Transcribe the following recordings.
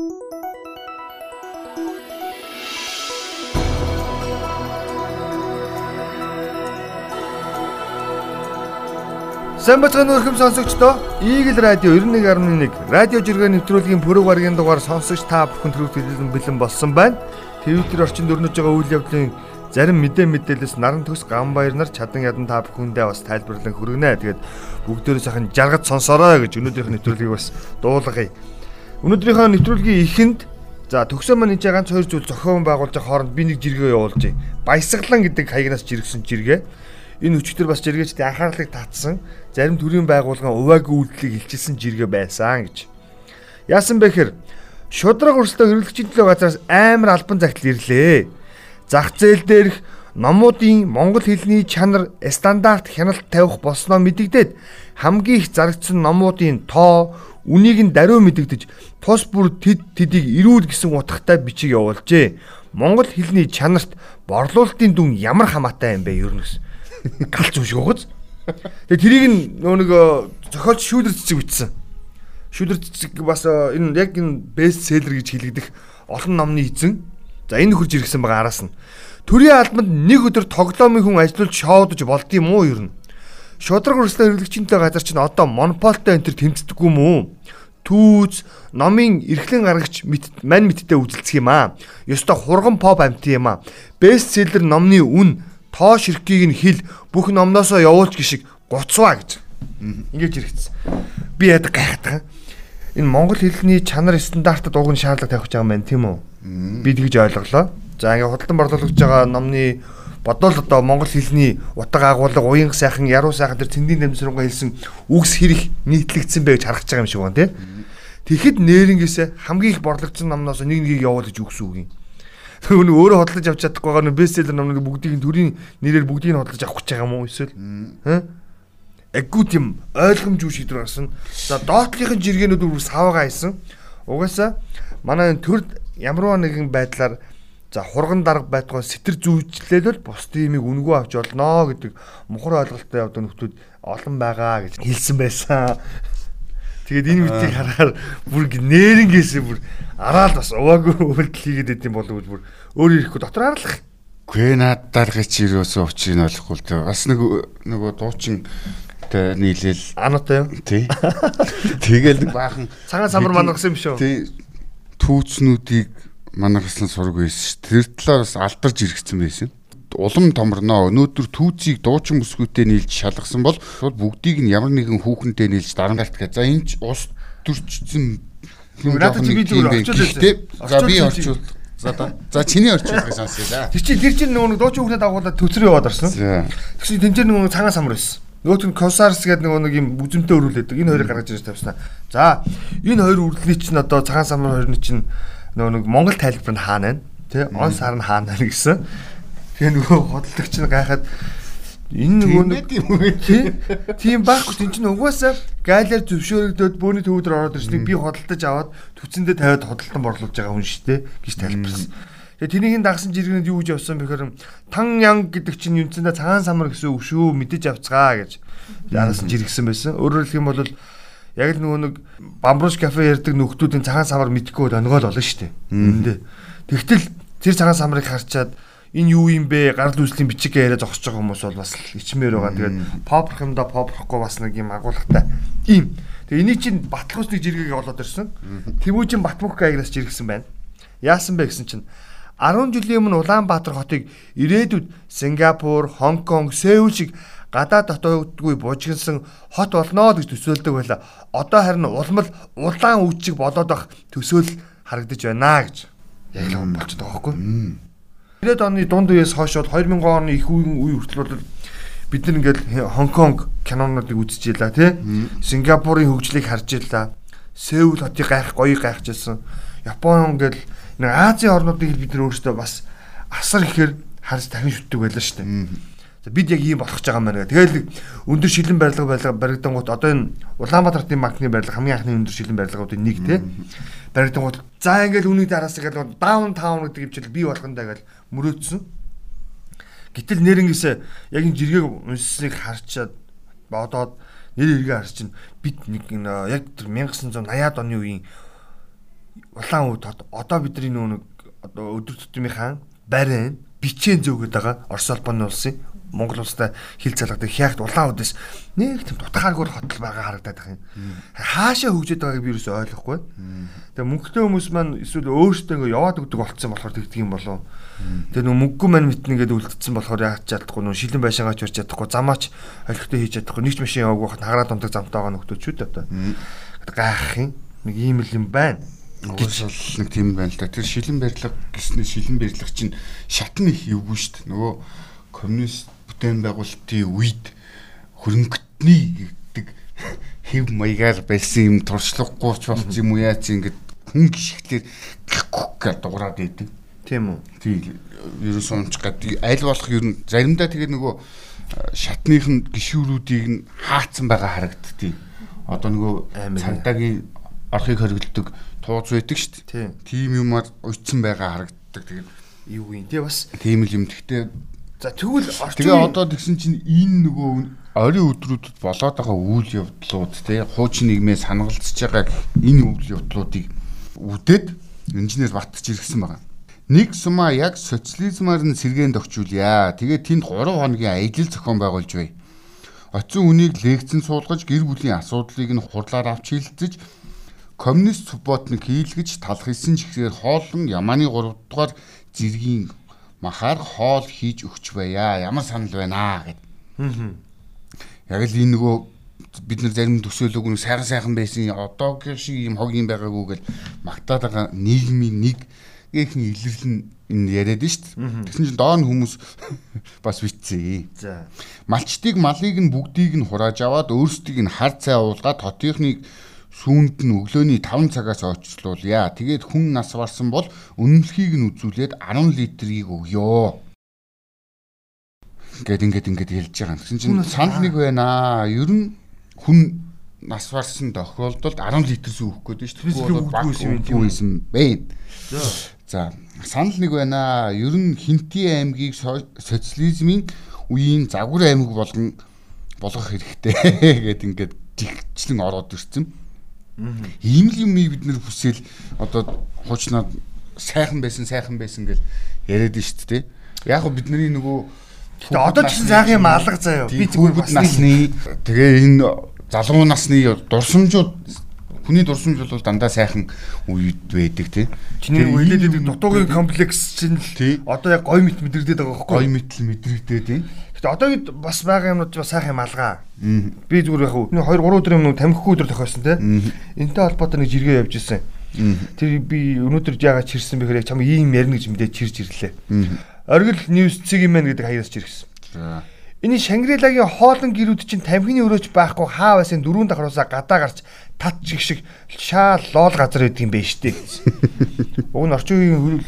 Сайн бацхан өрхөм сонсогчдоо Eagle Radio 91.1 радио жиргээ нэвтрүүлгийн пүрэв гарагийн дугаар сонсогч та бүхэнд хүргэх бэлэн болсон байна. Twitter орчинд өрнөж байгаа үйл явдлын зарим мэдээ мэдээлэлс наран төс гам баяр нар чадан ядан та бүхэндээ бас тайлбарлан хүргэнэ. Тэгээд бүгдээрээ сайхан жаргаж сонсорой гэж өнөөдрийнх нэвтрүүлгийг бас дуулгая. Өнөөдрийнхөө нэвтрүүлгийн эхэнд за төгсөө маань энэ ганц хоёр зүйл зохион байгуулж хооронд би нэг жиргээ явуулж байна. Баясгалан гэдэг хаягнаас жиргсэн жиргээ энэ өчтөр бас жиргээчдийн анхаарлыг татсан зарим төрлийн байгууллагын уваагийн үйлдэлийг хилчилсэн жиргээ байсан гэж. Яасан бэ гэхээр шудраг өрсөлдөө хэрэглэгчийн төлөө газраас амар албан загтал ирлээ. Зах зээл дээрх номуудын монгол хэлний чанар стандарт хяналт тавих болсноо мэдэгдээд хамгийн их зарагдсан номуудын тоо үнийг нь даруй мэдэгдэж тус бүр тэд тэдийг ирүүл гэсэн утгатай бичиг явуулжээ. Монгол хэлний чанарт борлуулалтын дүн ямар хамаатай юм бэ ерөнөс галч юм шиг гоц. Тэгээ тэрийг нөө нэг зохиолч шүүдэр цэцэг бичсэн. Шүүдэр цэцэг бас энэ яг энэ бест селлер гэж хэлэгдэх олон номны эзэн. За энэ хурж иргсэн байгаа араас нь. Төрийн албанд нэг өдөр тоглоомын хүн ажиллуулж шоудж болд юм уу ер нь? Шудраг өрсөлдөөн хэрэглэгчтэй газар чинь одоо монополтой энэ төр тэмцдэггүй юм уу? Түүз номын эрхлэн гаргагч мань мэдтэй үзэлцэх юм аа. Ёстой хурган поп амт юм аа. Бест селлер номны үн тоо ширхгийг нь хил бүх номноосоо явуулж гişиг гуцваа гэж. Ингэж хэрэгцсэн. Би яд гайхдаг. Энэ монгол хэлний чанар стандартад уг нь шаардлага тавих гэж байгаа юм байна тийм үү? Би тэгж ойлголоо. За ингээ худалдан борлуулж байгаа номны бодвол одоо монгол хэлний утга агуулга уян сайхан яруу сайхан тэр цэндийн дамжрангуй хэлсэн үгс хэрэг нийтлэгдсэн харах гэж байгаа юм шиг байна тийм. Тэгэхэд нэрнгээсээ хамгийн их борлогдсон номноос нэг нэгийг явуул гэж үгс үг юм. Өнөө өөрөө хөдөлж авч чадахгүй байгаа нь бестселлер номыг бүгдийг нь төрийн нэрээр бүгдийг нь хөдөлж авах гэж байгаа юм уу эсвэл? Хэ? Эггүй тийм ойлгомжгүй шийдвэр гарсан. За доотлихын жиргэнүүд бүр савгаа хийсэн. Угаасаа манай төр ямарваа нэгэн байдлаар за хурган дарга байтугай сэтэр зүүжлээд бол бус тиймийг үнгөө авч олноо гэдэг мухар ойлголттой явдаг нөхдүүд олон байгаа гэж хэлсэн байсан. Тэгээд энэ үтгийг харахаар бүр нэрнгээсээ бүр араал бас уваагүй үйлдэл хийгээд идэм болов бүр өөр ирэхгүй дотор харлах. Гүй надад гэж ирөөсөө учрыг нь олохгүй л дээ. Бас нэг нөгөө дуучин тэ нийлээл анаатай юу? Тий. Тэгэл баахан цагаан самар манагсан юм шүү. Тий. Түүцнүүдийг манагсан сураг байсан ш. Тэр талаар бас алдарж иргэсэн байсан улам томорноо өнөөдөр түүцийг дуучин бүсгүйтэй нийлж шалгасан бол бүгдийг нь ямар нэгэн хүүхэнтэй нийлж дарамгалт гэж. За энэ ч ус төрчсөн Надад чи би зүгээр орчуулъя. За би орчуул. За за чиний орчуулгыг сонсъё да. Тэр чи тэр чинь нөгөө дуучин хүүхнээ дагуулад төцрөө яваад орсон. Тэн чинь нөгөө цагаан самар байсан. Нөгөөт нь Косарс гэдэг нөгөө нэг юм үзэмтэй өрүүлээд энэ хоёрыг гаргаж ирж тавьснаа. За энэ хоёр үрдний чинь одоо цагаан самар хоёрны чинь нөгөө нэг Монгол тайлбар нь хаана байна? Тэ он сар нь хаана байна гэсэн. Тэгээ нөгөө хөдөлгөгч нь гайхаад энэ нөгөө нэг тийм байхгүй тийм чинь угаасаа гайлаар зөвшөөрөгдөөд бөөний төвдөр ороод ирснийг би хөдөлтөж аваад түцэндээ тавиад хөдөлтөн борлуулж байгаа хүн шүү дээ гэж тайлбарласан. Тэгээ тэрийн дагсан жиргэнд юу гэж явсан бэхээр тан янг гэдэг чинь юнцэндээ цагаан самар гэсэн үг шүү мэдэж авцгаа гэж яраас нь жиргсэн байсан. Өөрөөр хэлэх юм бол яг л нөгөө нэг бамбруш кафе ярддаг нөхдүүдийн цагаан самар мэдхгүй онгойл болно шүү дээ. Тэгтэл тэр цагаан самарыг харчаад энэ юу юм бэ? Гарал үүслийн бичиг яриа зогсож байгаа хүмүүс бол бас ичмээр байгаа. Тэгээд попрох юмда попрохгүй бас нэг юм агуулгатай. Ийм. Тэгээ энийг чинь батлах усны жиргэгийг олоод ирсэн. Тэмүүжин Батмүх гайгнаас жиргсэн байна. Яасан бэ гэсэн чинь 10 жилийн өмнө Улаанбаатар хотыг ирээдүйд Сингапур, Хонконг, Сеул шиг гадаад дотоодгүй бужигнсан хот болноо гэж төсөөлдөг байла. Одоо харин улмал улаан үчиг болоод ах төсөөл харагдаж байна гэж яг л болчиход байгаа байхгүй. 90-ад оны дунд үеэс хойш бол 2000 оны их үеийн үе хүртэл бол бид нар ингээл Хонконг кинонуудыг ийлаа тий. Сингапурын хөгжлийг харж ийлаа. Сеул хотыг гайх гоё гайхажсэн. Япон ингээл нэг Азийн орнуудыг бид нар өөрсдөө бас асар ихээр харж дахин шүтдэг байлаа шүү дээ. За бид яг ийм болох гэж байгаа юм байна. Тэгэл өндөр шилэн барилга барилга баригдангууд одоо энэ Улаанбаатар хотын банкны барилга хамгийн анхны өндөр шилэн барилгуудын нэг тий. Баригдангууд за ингээл үүний дараас ингээл даун таун гэдэг хэмжээл бий болгондоо ингээл мөрөөдсөн. Гэтэл нэрнгээсээ яг энэ жиргэг уншсныг харчаад бодоод нэр эргээ харж чинь бид нэг яг тэр 1980-ад оны үеийн улаан үд одоо бидний нүүн одоо өдөр тутмынхаа барин бичээн зөөгöd байгаа Орос улбаны улсын Монгол улстай хил залгадаг хяагт улаан үдээс нэг тийм дутгааргүй хотол байгаа харагдаад байна. Хаашаа хөгжөөд байгааг би юусоо ойлгохгүй. Тэгээ мөнгөтэй хүмүүс маань эсвэл өөрсдөө ингээ яваад өгдөг болцсон болохоор тэгдэг юм болов. Тэгээ нөө мөнгөө маань мэднэ гэдэг үлдсэн болохоор яаж чадахгүй нөө шилэн байшаагаа ч урж чадахгүй замаач олигтой хийж чадахгүй нэг ч машин яваагүй хат хагараа дундаг замтай байгаа нөхдөөч үү одоо. Гайхах юм. Нэг ийм л юм байна гэж нэг тийм байна л да. Тэр шилэн барилга гэснээр шилэн барилга чинь шатны их эвгүй шүү дээ. Нөгөө коммунист бүтээн байгуулалтын үед хөрөнгөтний гэдэг хэв маягаар байсан юм туршлагагүй ч болц юм уу яац ингэж хүн гიშгтэр гэж дуурайд идэв. Тийм үү? Тийм. Ерөөс онч гад аль болох ер нь заримдаа тэгээ нөгөө шатныхын гişүүрүүдийг нь хаацсан байгаа харагдтыг. Одоо нөгөө цантагийн орхийг хориглодог тууз байдаг шүү дээ. Тийм юмар уйдсан байгаа харагддаг. Тэгээд юу юм те бас. Тийм л юм. Гэхдээ за тэгвэл тэгээ одоо тэгсэн чинь энэ нөгөө орой өдрүүдэд болоод байгаа үйл явдлууд те хуучин нийгмээ санагалцж байгаа энэ үйл явдлуудыг үдээд инженер Батч иргсэн байгаа. Нэг сумаа яг социализмаар нь сэргээнд өгчүүлье. Тэгээд тэнд 3 хоногийн ажил зохион байгуулж бай. Оцсон үнийг лекцэн суулгаж гэр бүлийн асуудлыг нь хурлаар авч хилцэж коммунист суботныг хийлгэж талхилсан чихээр хоолн Яманы 3 дугаар зэргийн махаар хоол хийж өгч байя. Ямар санал байна гэд. Яг л энэ нөгөө бид нар зарим төсөөлөг нь сайхан сайхан байсан одоогийн шиг юм хог юм байгаагүй гэл магтаад байгаа нийгмийн нэг гэхин илэрлэл нь энэ яриад нь шүү дээ. Тэгсэн чинь доор нь хүмүүс бас битцээ. За. Малчтыг малыг нь бүгдийг нь хурааж аваад өөрсдийг нь хар цай уулгаад хотынхныг сүүнд нь өглөөний 5 цагаас ойчлуулъя. Тэгээд хүн нас барсан бол үнэмлэхийг нь үзүүлээд 10 литрийг өгөө. Гэт ингээд ингээд хэлж байгаа. Тэгсэн чинь санал нэг байна. Ер нь хүн нас барсан тохиолдолд 10 литр сүү өгөх гээд шүү дээ. Тэр баг юм байсан бэ. За санал нэг байна. Ер нь Хинти аймгийг социализмын үеийн загвар аймаг болгон болгох хэрэгтэй гэд ингээд жигчлэн ороод ирсэн. Ийм л юмыг бид нэр хүсэл одоо хуучнаад сайхан байсан сайхан байсан гэл яриад нь шүү дээ. Яг го бидний нөгөө Тэгээ одоо ч сайхан юм алга заяа. Би зүгээр насны тэгээ энэ залуу насны дурсамжууд хүний дурсамж бол дандаа сайхан үед байдаг тий. Чиний хэлээд байдаг дутуугийн комплекс чинь одоо яг гой мэт мэдрэгдээд байгаа байхгүй гой мэт л мэдрэгдээд тий. Гэтэ одоогийн бас байгаа юмнууд бас сайхан юм алгаа. Би зүгээр яг нэг 2 3 өдөр юм тамхигүй өдөр тохиосон те. Энтэй холбоотой нэг жиргээ явж исэн. Тэр би өнөөдөр яагаад чирсэн бэхээр яг чам ийм ярина гэж мэдээд чирж ирлээ. Оргил ньюс цэг юм байна гэдэг хаяас чиргсэн. Энэ Шангрилагийн хоолн гэрүүд чинь тамхины өрөөч байхгүй хаа байсан дөрөв давхраасаа гадаа гарч тат чиг шиг шаал лоол газар байдаг юм байна штэ. Уг нь орчин үеийн хөл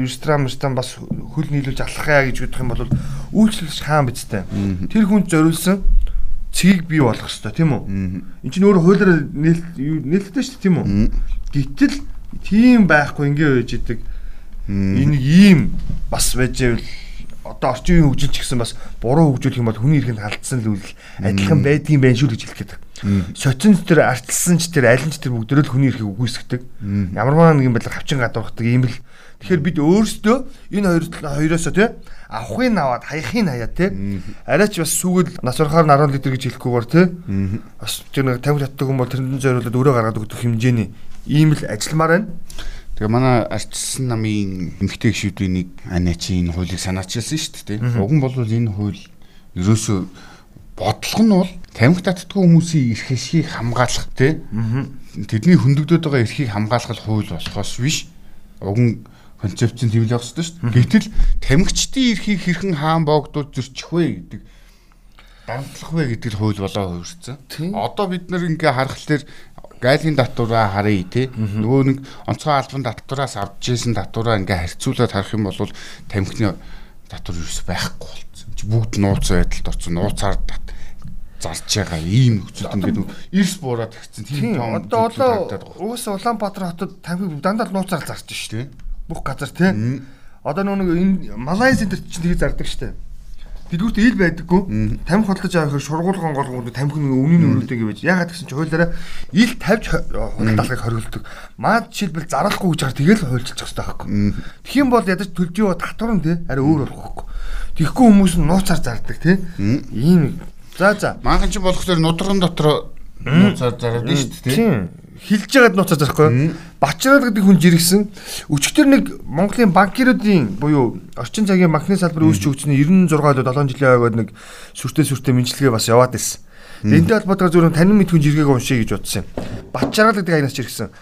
ресторан ресторан бас хөл нийлүүлж алхахаа гэж бодох юм бол үйлчлэгч хаан бидтэй. Тэр хүнд зориулсан цэгийг бий болгох хэрэгтэй тийм үү? Энд чинь өөрөө хуулиар нээлттэй дээ тийм үү? Гэтэл тийм байхгүй ингээ байж идэг. Энэ ийм бас байж байвал одоо орчин үеийн хөгжил ч гэсэн бас буруу хөгжүүлэх юм бол хүний эрхэнд халдсан л үйл адилхан байдгийн байх шүү гэж хэлэх гээд. Социнц тэр артсан ч тэр аль нь ч тэр бүгдөө л хүний эрхийг үгүйсгдэг. Ямарваа нэгэн байдлаар хавчин гадуурхдаг ийм л. Тэгэхээр бид өөрсдөө энэ хоёр хоёроосоо тий авахын аваад хаяхын хаяа тий арайч бас сүгэл нас орохоор 10 литр гэж хэлэхгүйгээр тий бас тэр нэг 50 татдаг хүн бол тэрэнд зориулаад өөрөө гаргаад өгөх хэмжээний ийм л ажилламаар байна. Тэгээ манай арчилсан намын эмгтэй гişүүдийн нэг анаач энэ хуулийг санаачилсан шүү дээ. Уг нь бол энэ хууль ерөөсөө бодлого нь бол тамхи татдаггүй хүмүүсийн эрх ашгийг хамгаалах тий. Тэдний хөндөгдөд байгаа эрхийг хамгаалах хууль болохоос биш. Уг концепц нь тэмлэх ёстой шүү дээ. Гэтэл тамхичдын эрхийг хэрхэн хаан боогдуулж зөрчих вэ гэдэг дамтлах вэ гэдэг хууль болоо хувирсан. Одоо бид нар ингээ харахад гайлын татвараа харъя тий. Нөгөө нэг онцгой албан татвараас авч ирсэн татвараа ингээ харьцуулаад харах юм бол тамхины татвар юус байхгүй болсон. Чи бүгд нууц байдалд орсон. Нууцаар зарж байгаа ийм нөхцөлд ингээд эрс буураад ирсэн тийм том одоо олоо уус Улаанбаатар хотод тамхи дандаа нууцаар зарж шүү дээ бүх газар тийм одоо нөгөө энэ Малайз энэ чинь тийг зардаг шүү дээ Дэлгүүрт ил байдаггүй. Тамхи хөдлөж авах хэрэг шургуулган голгонд тамхи нэг өмнө нь өрөөдөг гэж. Ягаад гэсэн чи хуулиараа ил тавьж худалдаалгыг хориглодог. Маад жишээлбэл зарлахгүй гэж хаар тэгэл хуульчилчих хэрэгтэй байхгүй. Юм бол ядаж төлжөө татварн тий арай өөр болох байхгүй. Тэгэхгүй хүмүүс нь нууцаар зардаг тий. Ийм За за. Манхан ч болохоор нудран дотор нууцаар зараад шүү дээ тий хилж ягаад нууцаар зарахгүй. Бачрал гэдэг хүн жиргсэн. Өчигдөр нэг Монголын банкируудын буюу орчин цагийн банкны салбар үүсч өгсөн 96 7 жилийн ойгод нэг сүртэй сүртэй мэдлэгээ бас яваад ирсэн. Энтэй холбоотойгоор зөвхөн танин мэдхүн жиргээг уншия гэж бодсон юм. Бачрал гэдэг аянаас жиргсэн.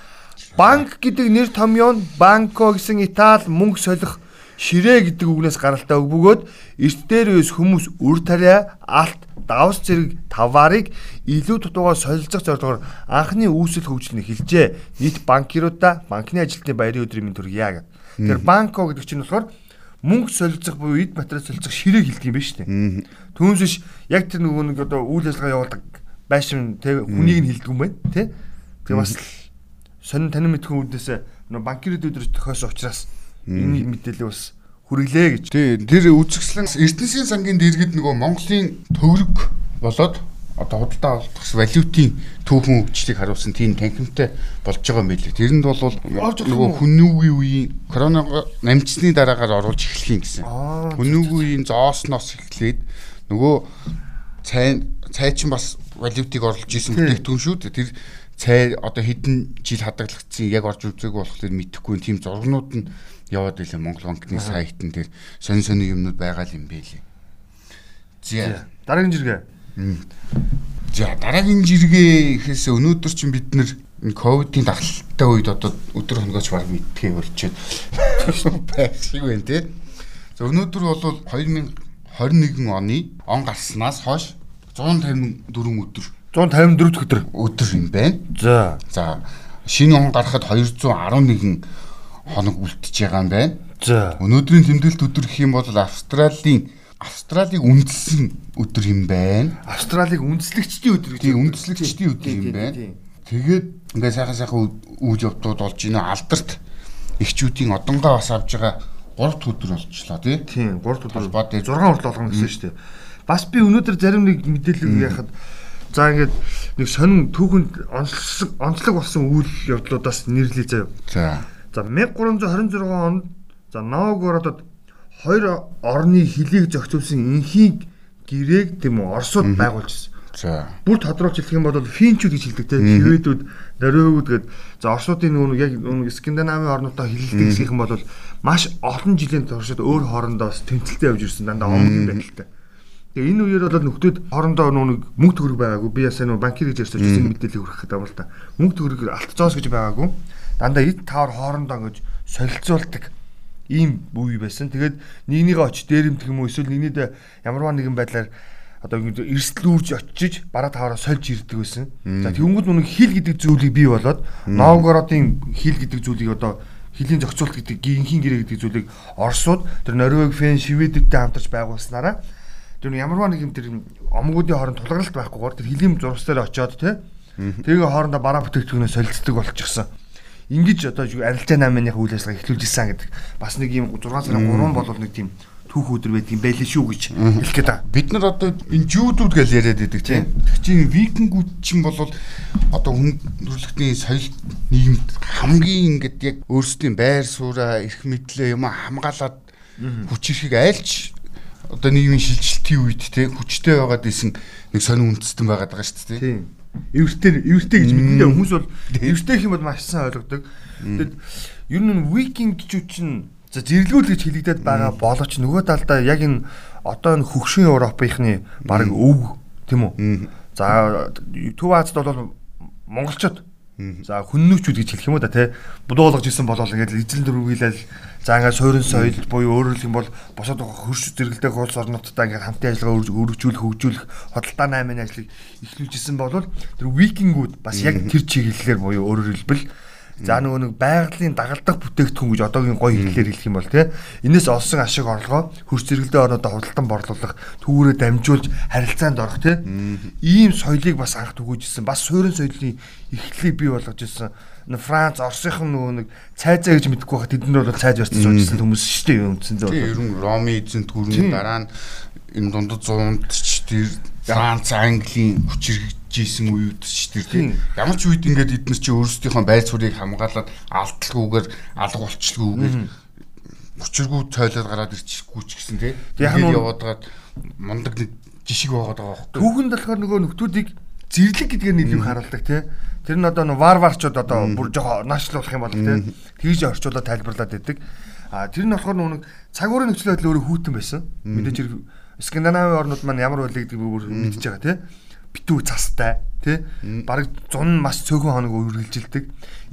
Банк гэдэг нэр томьёо нь банко гэсэн Итали мөнгө солих ширээ гэдэг үгнээс гаралтай үг бөгөөд эрт дээр үс хүмүүс үр тариа алт давс зэрэг таваарыг илүү дутуугаар солилцох зорилгоор анхны үүсэл хөгжлөнийг хэлжээ. Нийт банкируудаа банкны ажилтны баярын өдрийн мэнд гэх. Тэгэхээр банко гэдэг чинь болохоор мөнгө солилцох буюу эд материал солилцох ширээг хэлдэг юм байна шүү дээ. Түүнээс биш яг тэр нөгөө нэг одоо үйл ажиллагаа явуулдаг байшин тэг хүнийг нь хэлдэг юм байна тий. Тэгээ бас сонин танин мэдхэн нөгөө банкирууд өдрөж тохиосон учраас энэ мэдээлэл бас хүргэлээ гэж. Тий, тэр үзэсгэлэн Эрдэнэсийн сангийн дэргэд нөгөө Монголын төгрөг болоод одоо худалдаа авалтгас валютын түүхэн хөгжлийг харуулсан тийм танхимтай болж байгаа юм билээ. Тэрэнд бол нөгөө хүнүүгийн үеийн коронавиго намжсны дараагаар оруулж эхлэх юм гэсэн. Хүнүүгийн үеийн зоосноос эхлээд нөгөө цай цай чинь бас валютыг оруулж исэн бүтээгдэхүүн шүү дээ. Тэр цай одоо хэдэн жил хадгалагдсан яг орж үзээгүй болохоор мэдэхгүй тийм зургнууд нь яваад илээ Монгол банкны сайтн дээр сонь сонь юмнууд байгаа юм бэ лээ. За дараагийн жиргээ. За дараагийн жиргээ ихээс өнөөдөр чинь бид нэр ковидын дагалттай үед одоо өдөр хоногооч баг мэдхээ болчиход байх шиг байна тий. За өнөөдөр бол 2021 оны он гарснаас хойш 154 өдөр 154 өдөр өдөр юм байна. За. За шинэ он гарахад 211 хоног үлдчихэж байгаа юм байна. За. Өнөөдрийн тэмдэглэлт өдөр гэх юм бол Австралийн Австралиг үндэслэн өдөр юм байна. Австралиг үндэслэгчдийн өдөр гэж. Тийм үндэслэгчдийн өдөр юм байна. Тэгээд ингээ сайхан сайхан үйл явдлууд болж байна. Алдарт эхчүүдийн одонгоо бас авж байгаа 3 дахь өдөр болчихлоо тий. Тийм 3 дахь өдөр бод 6 хүртэл болгоно гэсэн шүү дээ. Бас би өнөөдөр зарим нэг мэдээлэл яхад за ингээд нэг сонин түүхэнд онцлог онцлог болсон үйл явдлуудаас нэрлэе заяа. За. За 1326 онд за Новгородод хоёр орны хөлийг зохицуулсан инхийг гэрээг тийм үү Оросууд байгуулжсэн. За. Бүр тодорхойлж хэлэх юм бол финчүүд гэж хэлдэг те шведүүд, Норвегууд гээд за Оросуудын нөгөө яг нөгөө Скандинавын орнуудаа хилэлдэг гэх юм бол маш олон жилийн туршид өөр хоорондоо тэмцэлтэй явж ирсэн дандаа омгийн байдалтай. Тэгээ энэ үеэр бол нөхдүүд хоорондоо нөгөө мөнгө төгрөг байгаагүй. Би ясаа нөгөө банкир гэж ярьсан чинь мэдээлэл хүргэх гэдэг юм л та. Мөнгө төгрөг алтцоос гэж байгаагүй дандаа эд тавар хоорондоо ингэж солилцуулдаг ийм үе байсан. Тэгээд нэгнийгээ очиж дээрэмдэх юм уу эсвэл нэгнийдээ ямарваа нэгэн байдлаар одоо эрсдлүүрж очиж бараа таваараа сольж ирдэг байсан. За тэгэнгүүт нүг хил гэдэг зүйлийг бий болоод Новгородын хил гэдэг зүйлийг одоо хилийн зохицуулт гэдэг гинхийн гэрээ гэдэг зүйлийг Оросууд тэр Норвег, Фин, Шведтэй хамтарч байгуулснараа тэр ямарваа нэг юм тэр омгуудын хооронд тулгаралт байхгүйгээр тэр хилийн зургас дээр очиод те тэгээ хоорондоо бараа бүтээгдэхүүнээ солилцдог болчихсон. Ингэж одоо арилжаа 8-ных үйл ажиллагаа эхлүүлж исэн гэдэг. Бас нэг юм 6 сарын 3 болвол нэг тийм түүх өдөр байдаг юм байлээ шүү гэж хэлэх гээд байгаа. Бид нар одоо энэ жуудууд гэж яриад байдаг тийм. Чи викингүүд чинь бол одоо хүн төрөлхтний соёл нийгэмд хамгийн ингээд яг өөрсдийн байр сууриа, эрх мэдлээ юм хамгаалаад хүч ирэхийг айлч одоо нийгмийн шилжилтийн үед тийм хүчтэй байгаад исэн нэг сонир үндэстэн байгаад байгаа шүү дээ. Тийм. Эвэртэй эвэртэй гэж мэддэг хүмүүс бол эвэртэй юм бол маш сайн ойлгодог. Тэгэд ер нь викингчүүд чинь за зэрлгүүл гэж хэлэгдээд байгаа боловч нөгөө талдаа яг энэ одоо энэ хөгшин Европынхны баг өв тийм үү. За Төв Азад бол монголчууд За хүннүүчүүд гэж хэлэх юм уу да тий. Будуулгаж исэн болол ингээд эзэн дөрвөлэл за ингээд суурин соёл буюу өөрөөр хэлэх юм бол босоод хөрш зэрэгэлдэх улс орнуудтай ингээд хамтын ажиллагаа өргөжүүлэх хөгжүүлэх хөдөлтааны аймын ажлыг эхлүүлжсэн бол тэр викингүүд бас яг тэр чиглэлээр буюу өөрөөр хэлбэл За нөгөө нэг байгалийн дагалдах бүтээгдэхүүн гэж одоогийн гоё хэллээр хэлэх юм бол тий. Энээс олсон ашиг орлогоо хөрс зэрэгэлдээ орнуудаа худалдан борлуулах, түүгээрээ дамжуулж харилцаанд орох тий. Ийм соёлыг бас анх түгүүжсэн. Бас суурин соёлын эхлэлийг бий болгож ирсэн Франц, Оросынхан нөгөө нэг цайзаа гэж мэдэхгүй байхад тэд нар бол цайз барьсан суужсэн хүмүүс шүү дээ юм үндсэн зөө. Тийм ер нь Роми эзэн төрний дараа нь энэ дундад 100-д ч тэр Франц, Английн хүчирхжсэн үед ч тэр тийм ямар ч үед ингээд эдгээр чи өөрсдийнхөө байр суурийг хамгаалаад алдалгүйгээр алга болчлгүйгээр хүчиргүй тойлоод гараад ирчихгүй ч гэсэн тийм. Тэгээд яваад мундаг нэг жишг байгаад байгаа байхгүй. Түүхэнд болохоор нөгөө нөхдүүдийг зэрлэг гэдгээр нийлүү харуулдаг тий. Тэр нь одоо варварчууд одоо бүр жоохон наашлуулах юм бол тий. Тэгж орчуулаад тайлбарлаад байдаг. А тэр нь болохоор нөгөө цаг уурын нөхцөл байдал өөрөө хүүтэн байсан. Мэдээж хэрэг Скандинавын орнууд маань ямар байлаа гэдгийг бүр мэдчихэж байгаа тий битүү цастай тий бараг 100 маш цөөхөн хоног үргэлжилдэг.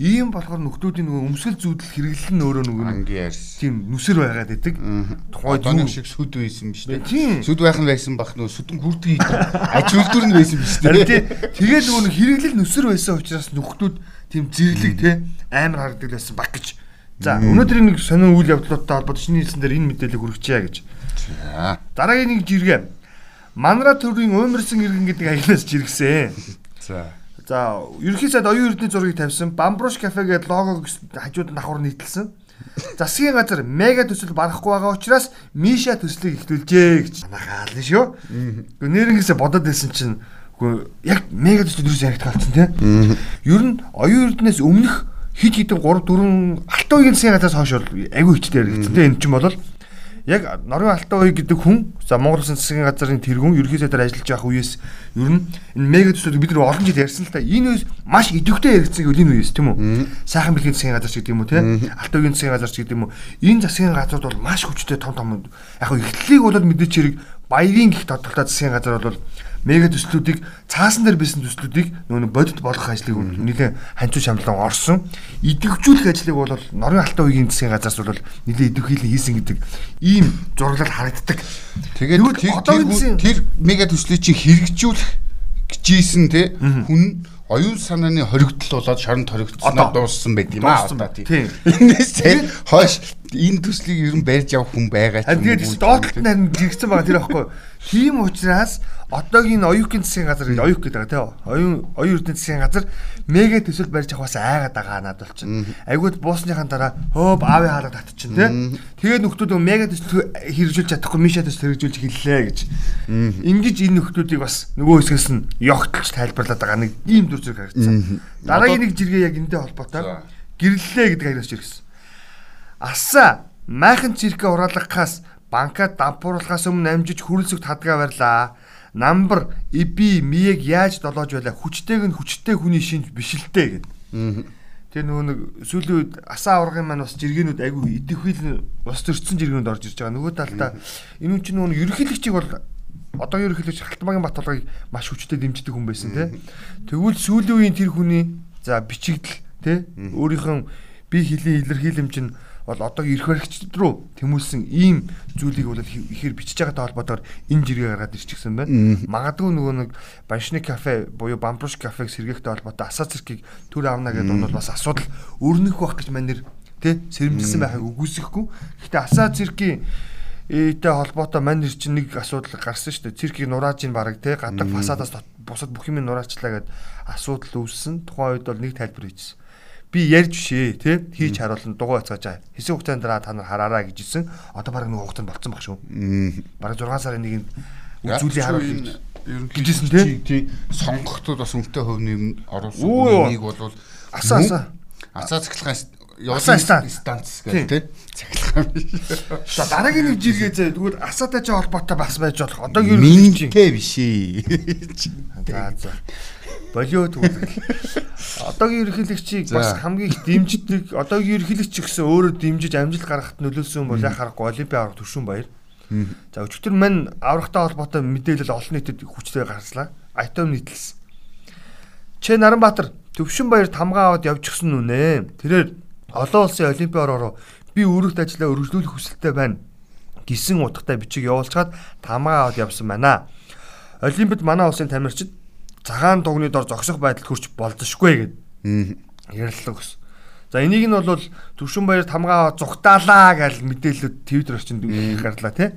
Ийм болохоор нөхдүүдийн нөгөө өмсгөл зүйдэл хэрэглэл нь өөрөө нөгөө ярьс. Тийм нүсэр байгаад идэг. Тухайн доног шиг сүд байсан биш тий. Сүд байх нь байсан бах нөгөө сүдэн хүрдэг аж үйлдвэр нь байсан биш тий. Тэгээд нөгөө хэрэглэл нүсэр байсан учраас нөхдүүд тийм зэрлэг тий амар харагддаг байсан баг гэж. За өнөөдрийн нэг сонин үйл явдлуудтай холбоотой шинэ хэлсэн дээр энэ мэдээллийг хүргэчихье гэж. За дараагийн нэг жиргээ Манара төрийн уймарсан иргэн гэдэг аягнаас жиргсэн. За. За, ерөнхий сайд оюун эрдэнэ зургийг тавьсан. Бамбруш кафе гэдэг логог хажууд давхар нийтэлсэн. Засгийн газар мега төсөл барахгүй байгаа учраас Миша төслийг ихтүүлжээ гэж манахаал нь шүү. Нэрнгээсээ бодоод байсан чинь үгүй яг мега төсөл юу яригдах болсон тийм. Ер нь оюун эрдэнэс өмнөх хид хідэн 3 4 алт уйгийн засгийн газраас хойш агүй хичтэй яригдсан тийм. Энэ чинь бол яг Норвег Алтан ууй гэдэг хүн за Монгол Улсын засгийн газрын тэргүүн ерхий сайдаар ажиллаж байх үеэс ер нь энэ мега төслүүд бид нар олон жил ярьсан л та. Энэ үеэс маш идэвхтэй яригдсан гэвэл энэ үеэс тийм үү? Сайхан бэлгийн засгийн газар ч гэдэг юм уу тийм? Алтан уугийн засгийн газар ч гэдэг юм уу? Энэ засгийн газрууд бол маш хүчтэй том том. Яг хөө ихтлийг бол мэдээч хэрэг баярын гих тодорхой засгийн газар бол мега төслүүдийг цаасан дээр бисэн төслүүдийг нөгөө бодит болгох ажлыг нэлээд ханцуу шамлан орсон. Идэвхжүүлэх ажлыг бол Норвегийн Алтан уугийн засгийн газраас бол нэлээд идэвхийлэн хийсэн гэдэг ийм зураглал харагддаг. Тэгээд тэр тэр мега төслийг чинь хэрэгжүүлэх гэжсэн те хүн оюун санааны хоригдол болоод шоронд хоригдсоноо дууссан байт юм аа. Энэс хойш энэ төслийг ер нь барьж явах хүн байгаа ч юм. Тэгээд доотлолт нь харин жигсэн байгаа тэр аахгүй. Тийм учраас одоогийн оюукын засгийн газар оюук гэдэг тийм оюун оюун эрдэнэ засгийн газар мега төсөл барьж авахаас айгаад байгаа надад бол чинь. Айгууд буусныхаа дараа хөөб аавын хаалга татчихын тийм тэгээд нөхдүүд мега төсөл хэрэгжүүлж чадахгүй миша төсөл хэрэгжүүлж хэллээ гэж. Ингэж энэ нөхдүүдийг бас нөгөө хэсгээс нь ёгтлж тайлбарлаад байгаа нэг ийм дүр зэрэг харагдсан. Дараагийн нэг жиргээ яг энэтэй холбоотой. Гэрлэлээ гэдэг аягаас жиргсэн асаа майхан циркэ ураалгахаас банкад дампууруулахаас өмнө амжиж хүрэлцэг тадгаа барьлаа намбар иби миег яаж долоож байлаа хүчтэйг нь хүчтэй хүний шинж биш л дээ гэд. Тэгээ нөгөө нэг сүүлийн үед асаа аврагын маань бас жиргэнүүд айгүй идэвхэл бас төрсэн жиргэнүүд орж ирж байгаа. Нөгөө талдаа энэ чинь нөгөө ерөнхийлөгчийг бол одоо ерөнхийлөгч Халтмаагийн Батболгыг маш хүчтэй дэмждэг хүн байсан тий. Тэгвэл сүүлийн үеийн тэр хүний за бичигдэл тий өөрийнхөө бие хийлийн илэрхийлэмж нь бол одоо ирэх баригчд руу тэмүүлсэн ийм зүйлийг бол ихээр бичиж байгаатай холбоотойгоор энэ жиргээ гаргаад ирчихсэн байна. Магадгүй нөгөө нэг Баншны кафе буюу Бамбруш кафег сэргээхтэй холбоотой асаа цэркийг төр авна гэдэг нь бол бас асуудал өрнөх байх гэж манер тэ сэрэмжилсэн байхыг үгүйсэхгүй. Гэхдээ асаа цэркийн ээтэй холбоотой манер чинь нэг асуудал гарсан шүү дээ. Циркийг нурааж ин бараг те гадаг фасадаас бусад бүх юм нураачлаа гэд асуудал үүссэн. Тухайн үед бол нэг тайлбар хийжсэн би ярьж бишээ тий хийж харуулна дугуй хацгааж хэсэг хугацаанд дараа та нар хараараа гэж хэлсэн. Одоо баг нэг хугацаанд болцсон баг шүү. Бараг 6 сарын нэгэнд үзүүлээ харуулъя гэжсэн тий. Тий сонгогчдод бас үнэтэй нэм оруулсан нэг бол асаа асаа асаа цахилгаан явуулсан станц гэх тий. Цахилгаан биш. За дараагийн нэг жиргээ зэ тэгвэл асаатай ч холбоотой бас байж болох. Одоо юу минтэй биш ээ. За за болио төгөлгөл. Одоогийн ерөнхийлөгчийг бас хамгийн их дэмждэг. Одоогийн ерөнхийлөгч гэсэн өөрөө дэмжиж амжилт гаргахад нөлөөлсөн бол яхаа харахгүй Олимпийн аврах төвшин баяр. За өчтөр мань аврахтай холбоотой мэдээлэл олон нийтэд хүчтэй гарчлаа. Айтом нийтлсэн. Чэ Наранбаатар төвшин баяр тамгаа аваад явчихсан нүнэ. Тэрээр олон улсын Олимпийн ороо би өөрөлт ажиллаа өргөжлүүлэх хүсэлтэй байна гисэн утгатай бичиг явуулчаад тамгаа аваад явсан байна. Олимпиад манай улсын тамирчид цагаан дугны дор зогсох байдалд хүрч болзошгүй гэд ярилцлага өгсөн. За энийг нь бол Төвшин баяр тамгаа зүгтаалаа гэж мэдээлэлд Твиттер орчинд гарлаа тий.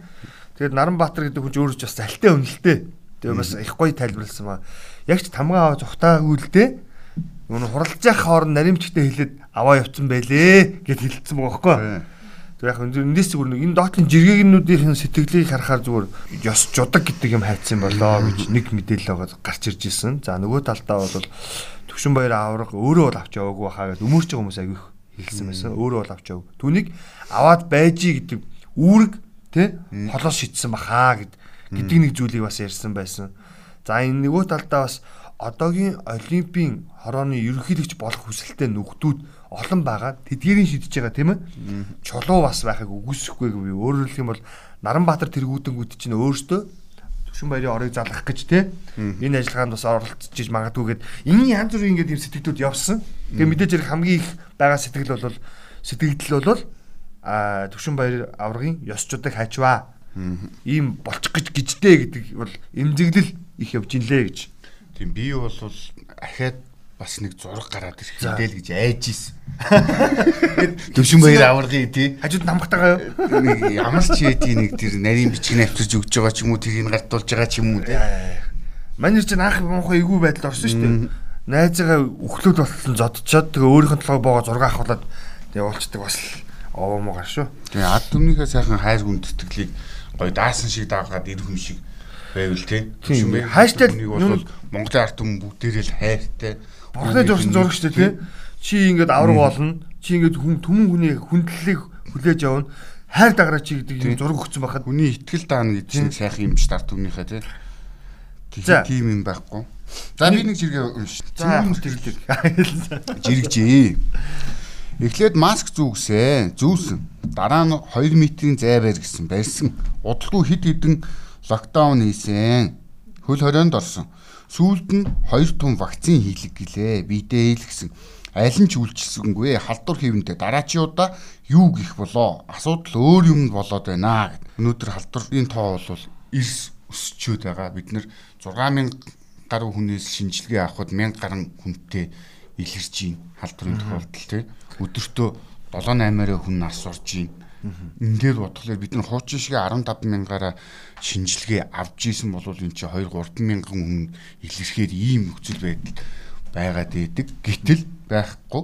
Тэгээд Наранбаатар гэдэг хүн ч өөрөө ч бас залтай үнэлтэй. Тэгээ бас их гоё тайлбарласан ба. Яг ч тамгаа зүгтаагүй л дээ. Нүн хуралж явах хооронд наримчтай хэлээд аваа явцсан байлээ гэд хэлсэн байгаа байхгүй. Тэг яг эндээс зүгээр нэг энэ доотлын жиргээгнүүдийн сэтгэлийг харахаар зүгээр ёс жудаг гэдэг юм хайцсан болоо гэж нэг мэдээлэл байгаа гарч ирж исэн. За нөгөө талдаа бол төвшин баяр авраг өөрөө бол авч яваагүй хаа гэж өмөрч байгаа хүмүүс аягүй хэлсэн байсан. Өөрөө бол авч яваг. Түүнийг аваад байжий гэдэг үүрэг тий холоос шидсэн бахаа гэд гэдэг нэг зүйлийг бас ярьсан байсан. За энэ нөгөө талдаа бас одоогийн олимпийн хорооны ерөнхийлөгч болох хүсэлтэй нөхдүүд олон байгаа. Тэдгэрийн шидэж байгаа тийм ээ. Чулуу бас байхыг үгүйсэхгүй гэв. Өөрөөр хэлэх юм бол Наранбаатар тэргүүдэнгүүд чинь өөрсдөө Төвшин баярын орыг залгах гэж тий энэ ажиллагаанд бас оролцож магадгүйгээд энэ янз бүрийн ингээд юм сэтгэлдүүд явсан. Тэгээ мэдээж хэрэг хамгийн их байгаа сэтгэл бол сэтгэгдэл бол а Төвшин баяр аврагын ёсчуудыг хайчваа. Ийм болчих гэж гिचдээ гэдэг бол эмзэглэл их явж инлээ гэж. Тийм би бол ахаад бас нэг зураг гараад ирэх хэвэл гэж айж ийсэн. Төвшин баяр аваргыг тий. Хажууд намхтагаа юу? Нэг ямар ч яди нэг тэр нарийн бичиг авчирж өгч байгаа ч юм уу тэрийг гартуулж байгаа ч юм уу тий. Манер чинь анх муухай эйгүү байдал орсон шүү дээ. Найзгаа өглөөд болсон зодчоод тэгээ өөрийнх нь толгой боогоо зураг авахлаад тэгээ уулцдаг бас овоо муугар шүү. Тэгээ ад түмнийхээ сайхан хайр хүндэтгэлийг гоё даасан шиг даагаад ирэх юм шиг байвал тий. Тийм. Хааштай бол Монголын ард түмэн бүгдээрээ л хайртай Бурхны зурсан зураг шүү дээ тий. Чи ингээд авраг болно. Чи ингээд хүн түмэн хүний хүндлэлийг хүлээж авна. Хайр даграа чи гэдэг юм зураг өгсөн байхад хүний итгэл даана гэдэг чинь сайхан юм ч тарт өмнөхөө тий. Тийм юм байхгүй. За би нэг жиргээ унш. За жиргэлэг. Жиргэжээ. Эхлээд маск зүүгсээ. Зүүсэн. Дараа нь 2 метрийн зай барь гэсэн барьсан. Удалгүй хид хідэн локдаун хийсэн. Хөл хорионд орсон. Сүүлд нь хоёр тун вакцин хийлэг гэлээ. Бидээ ил гэсэн. Аль нь ч үйлчилсэнгүй. Халдвар хийвэнтэй дараачиудаа юу гих болоо? Асуудал өөр юм болоод байна гэд. Өнөөдөр халдварын тоо бол эрс өсчөөд байгаа. Бид нэр 6000 гаруй хүнээс шинжилгээ авахд 1000 гаруй хүнтэй илэрч байна. Халдварын тохиолдол тий. Өдөртөө 7 8-аар хүн нарс орж байна Ингээд бодглохлоор бид нар хуучин шиг 15 мянгаараа шинжилгээ авч исэн бол энэ чи 2 3 мянган хүн илэрхээр ийм нөхцөл байдал байгаад идэг. Гэтэл байхгүй.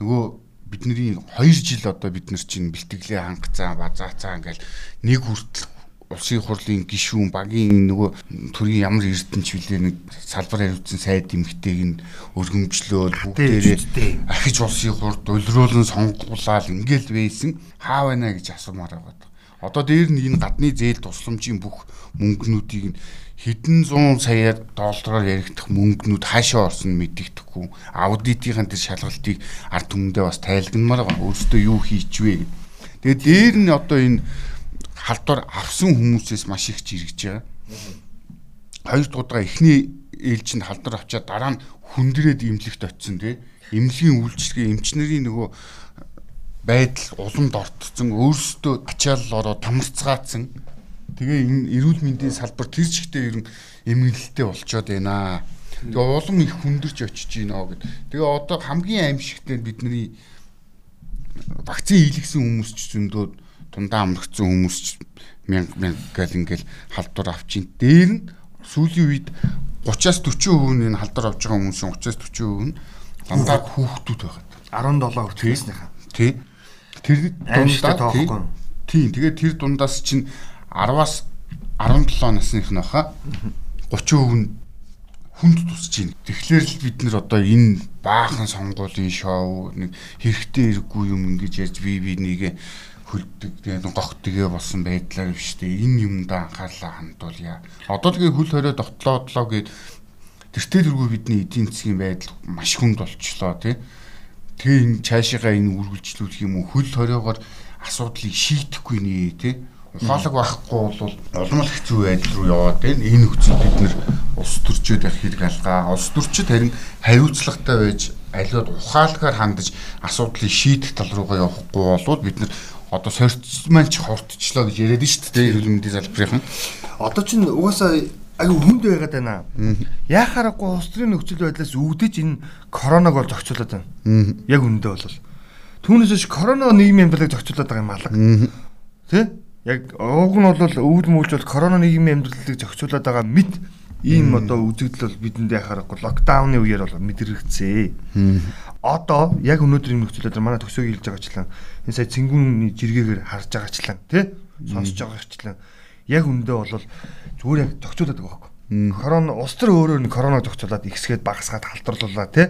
Нөгөө бидний 2 жил одоо бид нар чинь бэлтгэлээ хангацсан базаацаа ингээл нэг хүртэл улсын хурлын гишүүн багийн нөгөө төрийн ямар эрдэнэч вүлээ нэг салбар хариуцсан сайд эмгтэйг нь өргөмжлөөл бүгдээрээ архиж улсын хурд улируулан сонгуулаад ингээл байсан хаа байна гэж асуумаар байгаа. Одоо дээр нь энэ гадны зээл тусламжийн бүх мөнгнүүдийг хэдэн зуун сая доллараар яригдах мөнгнүүд хаашаа орсон мэдэгдэхгүй аудитын тэр шалгалтыг ард түмэндээ бас тайлгнамаар байгаа. Өөрөөсөө юу хийчихвэ гэдэг. Тэгээд дээр нь одоо энэ халдвар авсан хүмүүсээс маш их жиргэж байгаа. Хоёр дахь эхний ээлжинд халдвар авчаад дараа нь хүндрээд имлэгт очисон тий. Имлэгийн үйлчлэгээ эмчнэрийн нөгөө байдал уламд ортцсон өөрсдөө ачаал ороо тамарцгаацсан. Тэгээ энэ эрүүл мэндийн салбар тэр чигтээ ер нь эмгэлэлтэй болчоод байна. Тэгээ улам их хүндэрч очиж байна гэд. Тэгээ одоо хамгийн аимшигтай бидний вакцин хийлгсэн хүмүүс ч зөндөө дундаа амрагдсан хүмүүс ч мянга мянга гэл ингээл халдвар авчин. Дээр нь сүүлийн үед 30-аас 40% нь халдвар авч байгаа хүмүүсийн 30-аас 40% нь дандаа хүүхдүүд байгаа. 17 хүртэлснийхаа. Тий. Тэр дундаа тий. Тэгээд тэр дундаас чинь 10-аас 17 насных нь баха 30% нь хүнд тусч байна. Тэгэхээр л бид нэр одоо энэ баахан сонгуулийн шоу нэг хэрэгтэй хэрэггүй юм ингэж ярьж бие бинийгээ хөлдөг тэгээд гогтгөө болсон байдлаар биш үү энэ юмд анхаарлаа хандуулъя. Одоо тэгээ хөл хорио дотлоо дотлоо гээд тэртээ тэргүй бидний эдийн засгийн байдал маш хүнд болчлоо тий. Тэгээ энэ цаашаа энэ үргэлжлүүлэх юм уу хөл хориогоор асуудлыг шийдэхгүй нэ тий. Ухаалаг байхгүй бол улам л хэцүү байдал руу яваад байна. Энэ нөхцөл бид нэр ус төрчөөд байх хэрэг алгаа. Ус төрчөд харин хариуцлагатай байж аливаад ухаалгаар хандаж асуудлыг шийдэх тал руугаа явахгүй болоод бид нар одоо сорьц маань ч хортчлоо гэж яриад шүү дээ эрүүл мэндийн салбарын. Одоо чинь угаасаа аюу хүнд байгаад байна. Яхаарахгүй улс төрийн нөхцөл байдлаас үүдэж энэ коронавиг бол зохицуулаад байна. Яг үндэ бол. Түүнээс ш корона нийгмийн амьдралыг зохицуулаад байгаа юм алга. Тэ? Яг уг нь бол өвд мүүлж бол корона нийгмийн амьдралыг зохицуулаад байгаа мэд Ийм одоо үзэгдэл бол бидэнд яхаарахгүй локдауны үеэр бол мэдрэгцээ. Одоо яг өнөөдөр юм нөхцөлөөр манай төсөөг хэлж байгаачлан энэ сая цэнгүүний жиргээгээр харж байгаачлан тий сонсож байгаачлан яг үндэ бол зүгээр яг зохицуулаад байгаа байхгүй. Корона улс төр өөрөө нь коронавиг зохицуулаад ихсгээд багасгаад халдварлуулаа тий.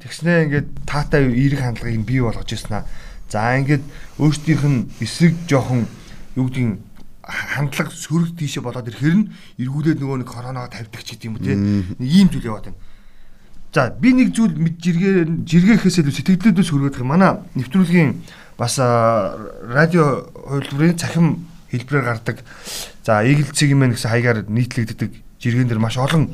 Тэгснээ ингээд таатай эерэг хандлагыг бий болгож ирсэн аа. За ингээд өөрсдийнх нь эсрэг жоохон юу гэдгийг хандлага сөрөг тийшээ болоод ирэхэр нь эргүүлээд нөгөө нэг коронавига тавьдаг ч гэдэм үү те нэг ийм зүйл яваад байна. За би нэг зүйл жиргээ жиргээхээс илүү сэтгэлдүүдээс хүргэх юм. Манай нэвтрүүлгийн бас радио хувилбарын цахим хэлбэрээр гардаг. За Eagle цэгийн мэн гэсэн хаягаар нийтлэгддэг жиргэн дэр маш олон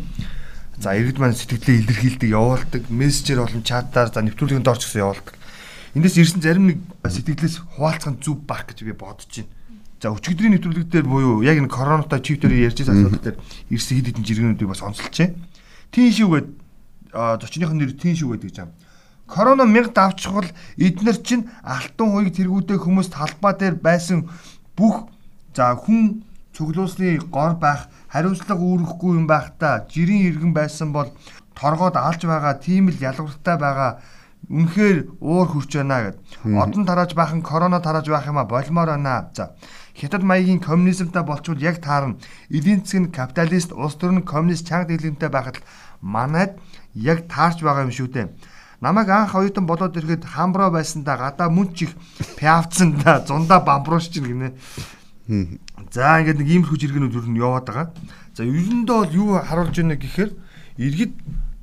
за иргэд маань сэтгэлдээ илэрхийлдэг, явуулдаг, мессежээр болон чатаар за нэвтрүүлгийн дорч гэсэн явуулдаг. Эндээс ирсэн зарим нэг сэтгэлээс хуваалцах зүв баг гэж би бодож байна За өчигдрийн нэвтрүүлэг дээр буюу яг энэ коронатай чип дээр ярьж байгаа асуудал дээр ирсэн хэд хэдэн жиргэнүүдийг бас онцолжээ. Тин шүүгээд зочныхын нэр тин шүүгээд гэж юм. Корона мянга давчхал эднэр чинь алтан хуйг тэргүүдээ хүмүүст талбай дээр байсан бүх за хүн цуглуусны гор байх хариуцлага үүрэхгүй юм байх та жирийн иргэн байсан бол торгоод алж байгаа тийм л ялгууртай байгаа үнэхээр уур хурч байна гэд. Одон тарааж бахан корона тарааж байх юм а болмоор байна. За Хятад маягийн коммунизмтай болчвол яг таарна. Эдийн засаг нь капиталист, улс төр нь коммунист чанга дэглэмтэй байхад манайд яг таарч байгаа юм шүү дээ. Намайг анх оюутан болоод ирэхэд хамброо байсандаа гадаа мөн чих пиавцсандаа зундаа бамбрууш чинь гинэ. За ингээд нэг иймэрхүү жиргэнүүд юу яваад байгаа. За ерөндөө бол юу харуулж байна гэхээр иргэд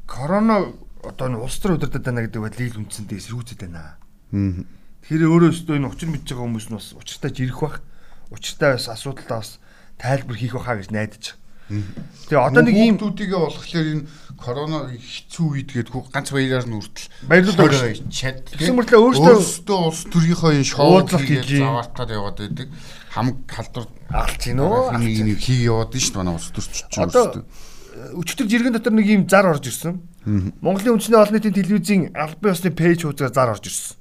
корона одоо н улс төр удирдах байна гэдэг байдлыг үндсэндээ эсэргүүцэд байна. Тэгэхээр өөрөө өстөө энэ учир мэдж байгаа хүмүүс нь бас учиртай жирэх бах учиртай бас асуудалтай бас тайлбар хийх байхаа гэж найдаж байгаа. Тэгээ одоо нэг ийм дүүдигээ болохоор энэ корона хэцүү үед гээд ганц баяраар нь үртэл баярлалаа чад. Тэгсэн мэтлээ өөртөө улс төрийнхөө энэ шоуд хийж заваартаад яваад байдаг. Хамаг халдвар алж гин үү? Нэг хий яваад нь шүү дээ манай улс төрч чинь. Одоо өчтөр жиргэн дотор нэг ийм зар орж ирсэн. Монголын үндэсний олон нийтийн телевизийн албан ёсны пэйж хуудасаар зар орж ирсэн.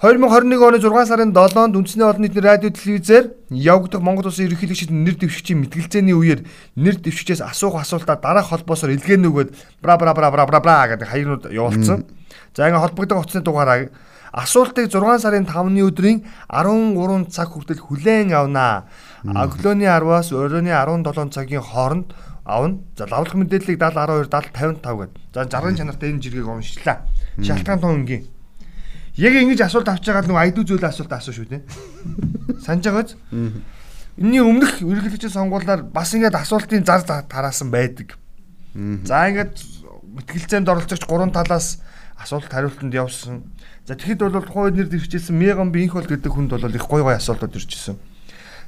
2021 оны 6 сарын 7-нд үндэсний олон нийтийн радио телевизээр явагдах Монгол Улсын ерөнхийлөгчид нэр дэвшигчийн мэтгэлцээний үеэр нэр дэвшигчээс асуух асуултаа дараах холбоосоор илгээнэ өгөөд бра бра бра бра бра бра гэдэг хаягнууд явуулсан. За ингээ холбогдох утасны дугаараа асуултыг 6 сарын 5-ны өдрийн 13 цаг хүртэл хүлээн авнаа. Өглөөний 10-аас оройны 17 цагийн хооронд авна. За лавлах мэдээллийг 70 12 70 55 гэдэг. За 60 чанартай энэ жиргэг уншлаа. Шалтгаан тун ингийн Яг ингэж асуулт авч байгаа нэг айдуу зүйлээ асуулт асуу шүү дээ. Санаж байгаач. Энийн өмнөх үргэлжлэгчийн сонгуулиар бас ингэж асуултын зар тараасан байдаг. За ингэж мэтгэлцээнд оролцогч гурван талаас асуулт хариултанд явсан. За тэгэхэд бол тухайн үед нэр дэвчээсэн Меган Бинх бол гэдэг хүнд бол их гой гой асуултууд ирчихсэн.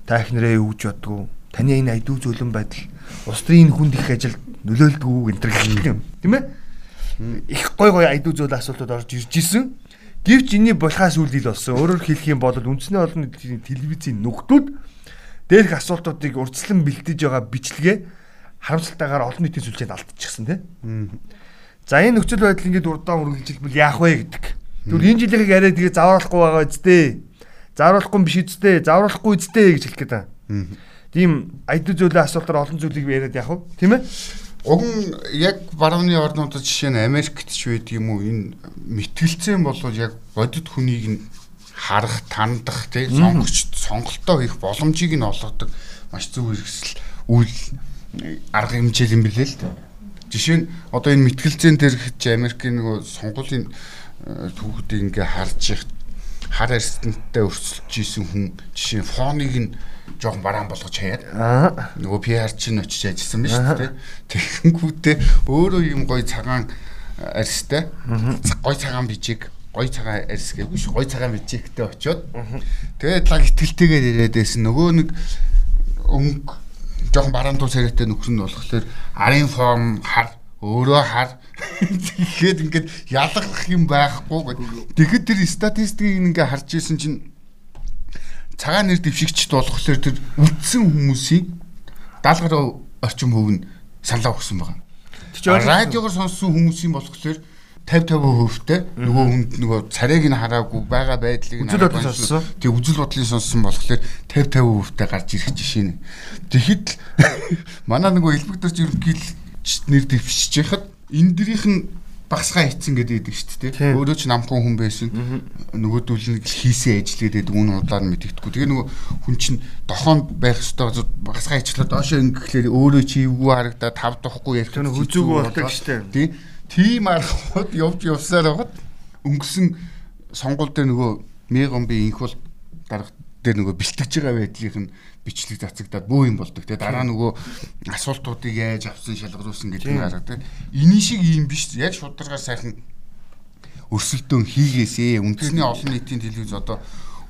Та их нэрээ юу гэж боддгоо? Таны энэ айдуу зөөлөн байдал улс төрийн хүнд их ажил нөлөөлдөг үү гэнтэр гэх юм. Тийм ээ? Их гой гой айдуу зөөл асуултууд орж ирж исэн. Гэвч энэний булхаас үлдэл болсон. Өөрөөр хэлэх юм бол үндэсний олон нийтийн телевизийн нөхдүүд дээрх асуултуудыг урьдчилан бэлдэж байгаа бичлэгээ харамсалтайгаар олон нийтийн сүлжээнд алдчихсан тийм. За энэ нөхцөл байдал ингээд урдаан үргэлжилбэл яах вэ гэдэг. Тэгвэл энэ жилийнхийг арай тэгээ завруулахгүй байгаа үсттэй. Завруулахгүй биш үсттэй. Завруулахгүй үсттэй гэж хэлэх гээд байна. Тийм айдуу зүйлээ асуултаар олон зүйлийг яриад яах вэ? Тийм ээ? Уг нь яг барууны орнуудад жишээ нь Америкт ч байдаг юм уу энэ мэтгэлцэн болвол яг бодит хүнийг нь харах, тандах, тий сонгогч сонголтоо хийх боломжийг нь олгодог маш зөв хэрэгсэл үйл арга хэмжээл юм билээ л дээ. Жишээ нь одоо энэ мэтгэлцэн дээр ч Америкийн нөгөө сонгуулийн э, түүхүүдийг ингээ харж их хар арстанттай өрсөлдөж исэн хүн жишээ нь фоныг нь жоохон бараан болгож хаяад. Нөгөө PR чинь очиж ажилласан биз дээ. Тэгэнгүүтээ өөрөө юм гоё цагаан арьстай. Гоё цагаан бижиг гой цагаан арьс гэвгүй ш гой цагаан бижигтэй очиод. Тэгээд лаг итгэлтэйгээр яриад байсан. Нөгөө нэг өнгө жоохон бараан туу царайтай нөхөр нь болохоор арын форм хар өөрөө хар. Тэгэхэд ингээд ялгах юм байхгүй. Тэгэхэд тэр статистикийг ингээ харж исэн чинь цагаан нэр дэвшигчд болохоор тэр үлдсэн хүмүүсийн 70 гаруй орчим хөв нь саналаа өгсөн байгаа. Радиогоор сонссон хүмүүсийн болохоор 50 50 хөвтэй нөгөө хүнд нөгөө царайг нь хараагүй байгаа байдлыг нь сонссон. Тэг үзэл бодлын сонссон болохоор 50 50 хөвтэй гарч ирэх жишээ нь. Тэгэхэд л манай нөгөө элбэгдэрч ерөнхийл нэр дэвшиж яхад эндэрийнх нь багсгаа хийцэн гэдэг идэг шүү дээ. Өөрөө ч намхан хүн байсан. Нөгөөдөл нь хийсэн ажил гэдэг үн удаан мэддэхгүй. Тэгээ нөгөө хүн чинь дохоонд байх ёстой багсгаа хийчлээ доошоо ингэхлээр өөрөө чи эвгүй харагдаад тав дохгүй ярих. Тэр нэг хүзүүгүй болдог штэ. Тий. Тийм аргууд явж явсаар байгаад өнгөрсөн сонгуул дээр нөгөө мегомби инх бол дарга дээр нөгөө бэлтгэж байгаа байдлыг нь бичлэг цацагдаад бөө юм болдог те. Дараа нөгөө асуултуудыг яаж авсан шалгаруулсан гэдэг нь харагдав. Эний шиг юм биш. Яг шударгаар сайхан өрсөлдөөн хийгээсээ үндэсний олон нийтийн телевиз одоо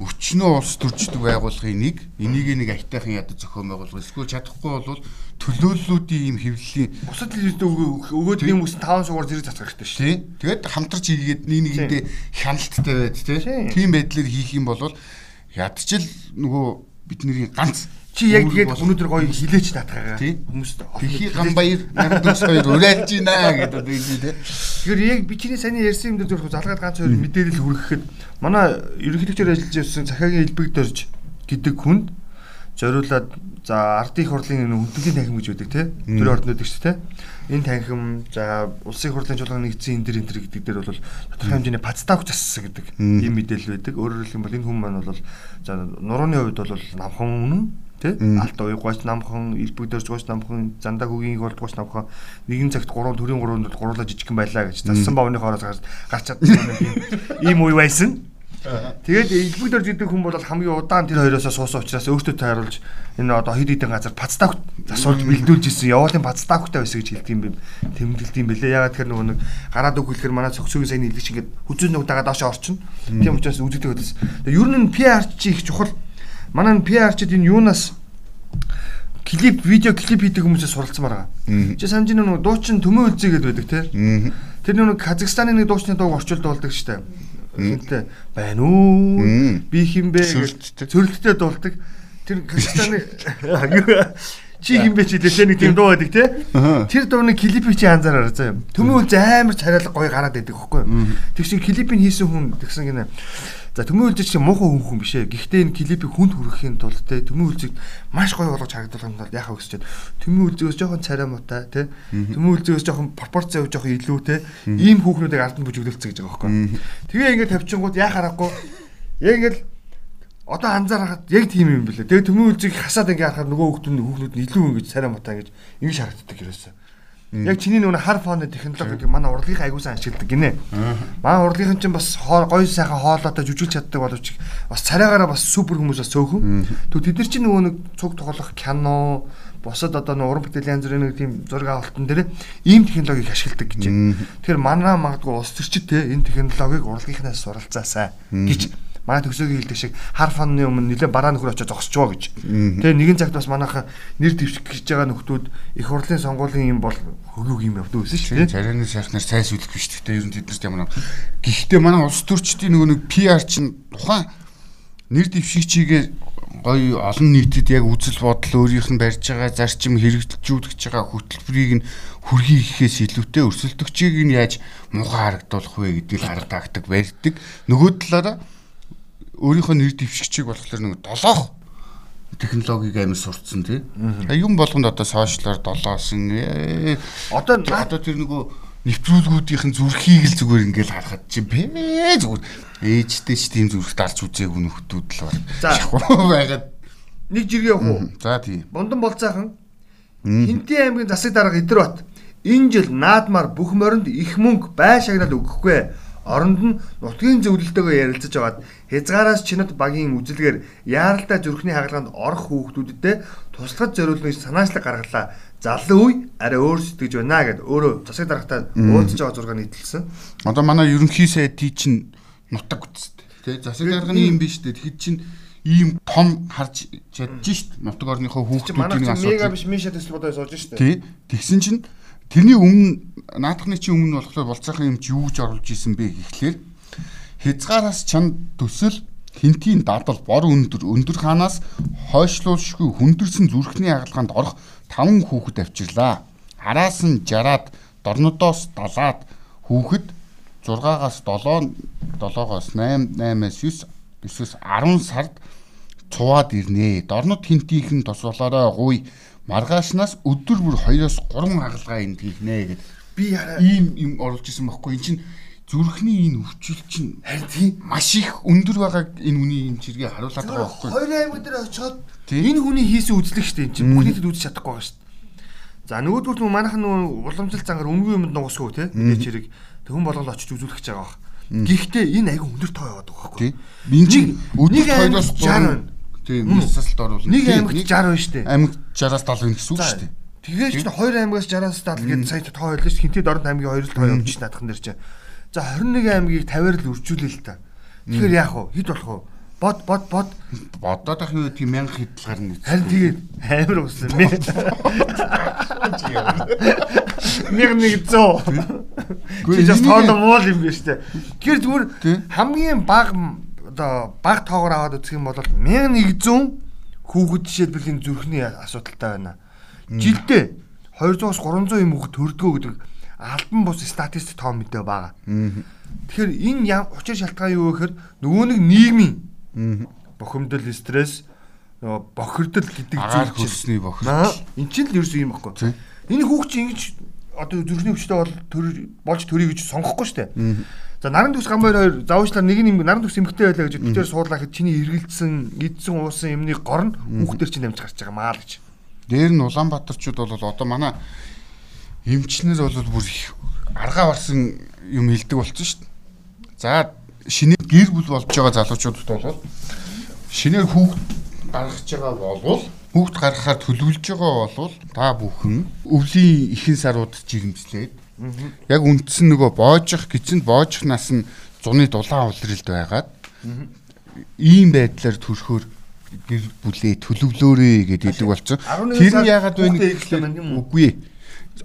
өчнөө улс төрчдөг байгууллагын нэг энийг нэг айтайхан ядаж зохион байгуулах эсвэл чадахгүй бол төлөөллүүдийн юм хэвлэлийн Бусад телевизд өгөөд юм ус 5 сугаар зэрэг цацгах хэрэгтэй шүү. тий. Тэгээд хамтарч хийгээд нэг нэгэндээ хяналттай байд тий. Тийм. байдлаар хийх юм бол ядчил нөгөө бидний ганц Чи яг тэгээд өнөөдөр гоё хилээч татгагаа. Тий. Хүмүүст Тэхий гамбаяр 12 урайлж байна гэдэг үү тий Тэгэхээр яг би чиний сайн ярьсан юм дээр зөвхөн залгаад ганц хоёр мэдээлэл хүргэхэд манай ерөнхийлөгчөөр ажиллаж явсан Цахагийн элбэг дөрж гэдэг хүнд зориулаад за ардын хурлын хүндэтгэлийн танхим гэж үүдэг тий. Төрийн орднууд гэж тий. Энэ танхим за улсын хурлын чуулганы нэгдсэн энэ төр энэ төр гэдэг дээр бол тодорхой хэмжээний пацтаг зассан гэдэг ийм мэдээлэл байдаг. Өөрөөр хэлбэл энэ хүн маань бол за нурууны хувьд бол намхан үнэн тий алт уйгууч намхан элбэг дөрж гооч намхан зандаа хөгийн болдгооч намхан нэгэн цагт 3 төрийн 3 өдөр гурлаа жижигхэн байлаа гэж зассан бавны хоороос гарч чадсан ийм үе байсан. Тэгээд элбэг дөрж гэдэг хүн бол хамгийн удаан тэр хоёроос суусан учраас өөртөө тааруулж энэ одоо хэд хэдэн газар пацтаг асуулт бэлдүүлж ирсэн. Явуулын пацтагтай байсан гэж хэлдэг юм бэ. Тэмдэглэдэг юм бэлээ. Ягаад тэгэхээр нөгөө нэг гараад өгүүлэхээр манай цогцгийн сайн хэлгч ингээд хүзүүн нугдагаа доошоо орчин. Тийм учраас үзэгдэг байсан. Тэгээд ер нь PR чи их чухал. Манай PR-чид энэ юунаас клип видео клип хийдэг хүмүүсээс суралцсан байгаа. Чи санаж нөгөө дуучин төмөө үлзээ гэдэг байдаг те. Тэр нэг Казахстаны нэг дуучны дууг орчуулд болдог штэ. Хинтээ байна уу? Би хинбэ Цөрөлттэй. цөрлөлтөд дуулдаг. Тэр Казахстаны чи хинбэ чи лээ нэг тийм дуу байдаг те. Тэр дууны клипийг чи анзаараа заа юм. Төмөө үлзээ амар царайлаг гоё гараад байдаг хөөхгүй. Тэг чи клипийг хийсэн хүн тэгсэн гинэ. За төмөө үлзээ чи муухай хүн хүн биш ээ. Гэхдээ энэ клипийг хүнд хүрэхийн тулд те төмөө үлзийг маш гоё болгож харагдуулахын тулд яхаа өсчээд төмөө үлзээс жоохон царай муутай те. Төмөө үлзээс жоохон пропорц явж жоохон илүү те. Ийм хүүхнүүдийг ард нь бүжиглүүлсэн гэж байгаа байхгүй. Тэгээ ингээд тавьчихгууд яа харахгүй. Яг ингээд одоо анзаарахад яг тийм юм билээ. Тэгээ төмөө үлзийг хасаад ингээд харахад нөгөө хүүхдүүд хүүхнүүд нь илүү ингэж царай муутай ингэж ингэж харагддаг ерөөсөө. Яг чиний нөгөө хар фоны технологи гэдэг манай урлагийн аягуулсан ашигладаг гинэ. Манай урлагийн чинь бас гоё сайхан хоолойтой жүжиглж чаддаг боловч бас царайгаараа бас супер хүмүүс бас цөөхөн. Тэгвэл тэд нар чинь нөгөө нэг цуг тоглох кино босод одоо нэг уран бүтээлийн янз бүрийн нэг тийм зураг авалтан дээр ийм технологиг ашигладаг гэж. Тэгэхээр манай магадгүй улс төрчид те энэ технологиг урлагийнхнаас суралцаасаа гэж манай төгсөөгийн хэлдэг шиг хар фонны өмнө нэлээ бараа нөхөр очиж зогсож байгаа гэж. Тэгээ нэгэн цагт бас манайха нэр дэвших гэж байгаа нөхдүүд их хурлын сонгуулийн юм бол хөгөөг юм явдаг шүү дээ. Царайны сайхнаар цайс үлдэх биш гэхдээ ер нь тэднэрт ямар гэхдээ манай улс төрчдийн нөгөө нэг PR чинь тухайн нэр дэвшигчийгээ гоё олон нийтэд яг үзэл бодол өөрийнх нь барьж байгаа зарчим хэрэгжүүлж байгаа хөтөлбөрийг нь хүрхий гэхээс илүүтэй өрсөлдөгчийг нь яаж муухай харагдуулах вэ гэдгийг арга тактик барьдаг. Нөгөө талаараа өөрийнхөө нэр дэвшигчийг болохоор нэг долоох технологиг амар сурцсан тий. А юм болгонд одоо сошиалар долоосон. ээ. Одоо Тэ- одоо тэр нөгөө нэвтрүүлгүүдийн зүрхийг л зүгээр ингээл харахад чи бэ зүгээр ээжтэй ч тийм зүрхт алж үзээгүй нөхдүүд л байна. За. Шахуу байгаад нэг жиргээ явах уу? за тий. Бундан болцаахан Хинтээ аймгийн засаг дарга Идэрбат энэ жил наадмаар бүх моринд их мөнгө бай шагнал өгөхгүй. Оронд нь нутгийн зөвлөлтөөгөө ярилцаж байгаад хязгаараас чинод багийн үзэлгээр яаралтай зүрхний хагалгаанд орох хүүхдүүдэд туслахад зориулсан санаачлаг гаргалаа. Залуу үе арай өөр сэтгэж байна гэд өөрөө засаг даргатай уулзж байгаа зураг нийтэлсэн. Одоо манай ерөнхий сайдын чинь нутаг үтстэй. Тэ засаг дарганы юм биш үү? Тэгэхэд чинь ийм том харж чадж шít. Нутаг орныхоо манай хүүхдүүдийн чи мега асуудал. биш миша төсөл бодож сууж штэ. Тий. Тэгсэн чинь тэрний өмнө наадахны чинь өмнө болохоор болцоохон юм чи юу гэж оруулж исэн бэ гэхлээр хязгаараас чанд төсөл хинтийн дадал бор өндөр өндөр ханаас хойшлуулшгүй хүндэрсэн зүрхний хагалгаанд орох таван хүүхэд авчирлаа. Араас нь жараад дорнодоос далаад хүүхэд 6-аас 7 7-оос 8 8-аас 9 9-ээс 10 сард цуваад ирнэ. Дорнод хинтийнхэн тос болоорой гуй маргаашнаас өдөр бүр 2-оос 3 хагалгаа энд хийхнэ гэдэг. Би хараа Ийм юм оруулж исэн байхгүй. Энд чинь зүрхний энэ өвчил чинь харин тийм маш их өндөр байгааг энэ үний энэ чиргээ харуулдаг байгаа байхгүй. Хоёр аймаг дээр очиод энэ хүний хийсэн үзлэг штэ энэ чинь бүх нийтэд үзэж чадахгүй байгаа штэ. За нөгөөдгүүр нь манайхан нөгөө уламжлалт зангаар үнгүй юмд нугасгүй те мэдээ чирэг тэгүн болгол очиж үзүүлэх гэж байгаа баг. Гэхдээ энэ айгүй өндөр тоо яваад байгаа байхгүй. Энд чинь өдөр нэг аймагт 2-оос 60 байна. Тийм Мөн үү? нисэлт оруулна. Нэг аймагт 60 байна штэ. аймагт 60-аас 70 гэсэн үг шүү дээ. Тэгээд ч хоёр аймагаас 60-аас 70 гээд сая тоо ойлоо ш хинтэд орон аймгийн хоёр л тоо явж наадхан дээр чинь. За 21 аймгийг 50-аар л үржүүлээ л та. Тэгэхээр яах вэ? Хэд болох вэ? Бод бод бод Бодоод ах юу тийм 1000 хэд л гарна. харин тэгээд амар усан. Нэг нэг зөө. Чи just тооло муул юм биш үү? Тий. зүгээр хамгийн баг одоо баг тоогоор аваад үзэх юм бол 1100 хүүхэд жишээлбэл энэ зүрхний асуудалтай байна. Жилдээ 200-аас 300 юм хүүхэд төрдгөө гэдэг албан бус статистик тоо мэдээ байгаа. Тэгэхээр энэ учир шалтгаан юу вэ гэхээр нөгөө нэг нийгмийн бохимдол стресс нөгөө бохирдол гэдэг зүйл хөлсний бохирдол. Аа, эн чинь л ерөөсөө юм баггүй. Энэ хүүхд чинь ингэж одоо зүрхний өвчтөй бол төр болж төрий гэж сонгохгүй шүү дээ. За наран төс гамбайр хоёр завуучлаар нэг юм наран төс эмгтэй байлаа гэж битээр суурлаа гэхэд чиний эргэлдсэн, идсэн уусан юмны гор нь хүүхдэр чинь намж гарч байгаа маа л гэж. Дээр нь Улаанбаатарчууд бол одоо манай эмчнэр бол бүр их аргаа барсан юм хэлдэг болсон шүү дээ. За шинэ гэр бүл болж байгаа залуучуудад бол шинээр хүүхд гаргаж байгаа болвол хүүхд гаргахаар төлөвлөж байгаа болвол та бүхэн өвлийн ихэнх сарууд жирэмслээд яг үндсэн нөгөө боожих гизэнд боожих нас нь зуны дулаан улиралд байгаад ийм байдлаар төрөхөөр гэр бүлээ төлөвлөөрэй гэдэг хэлдэг болсон. 11 Тэр нь яагаад юм гэхлээр үгүй ээ.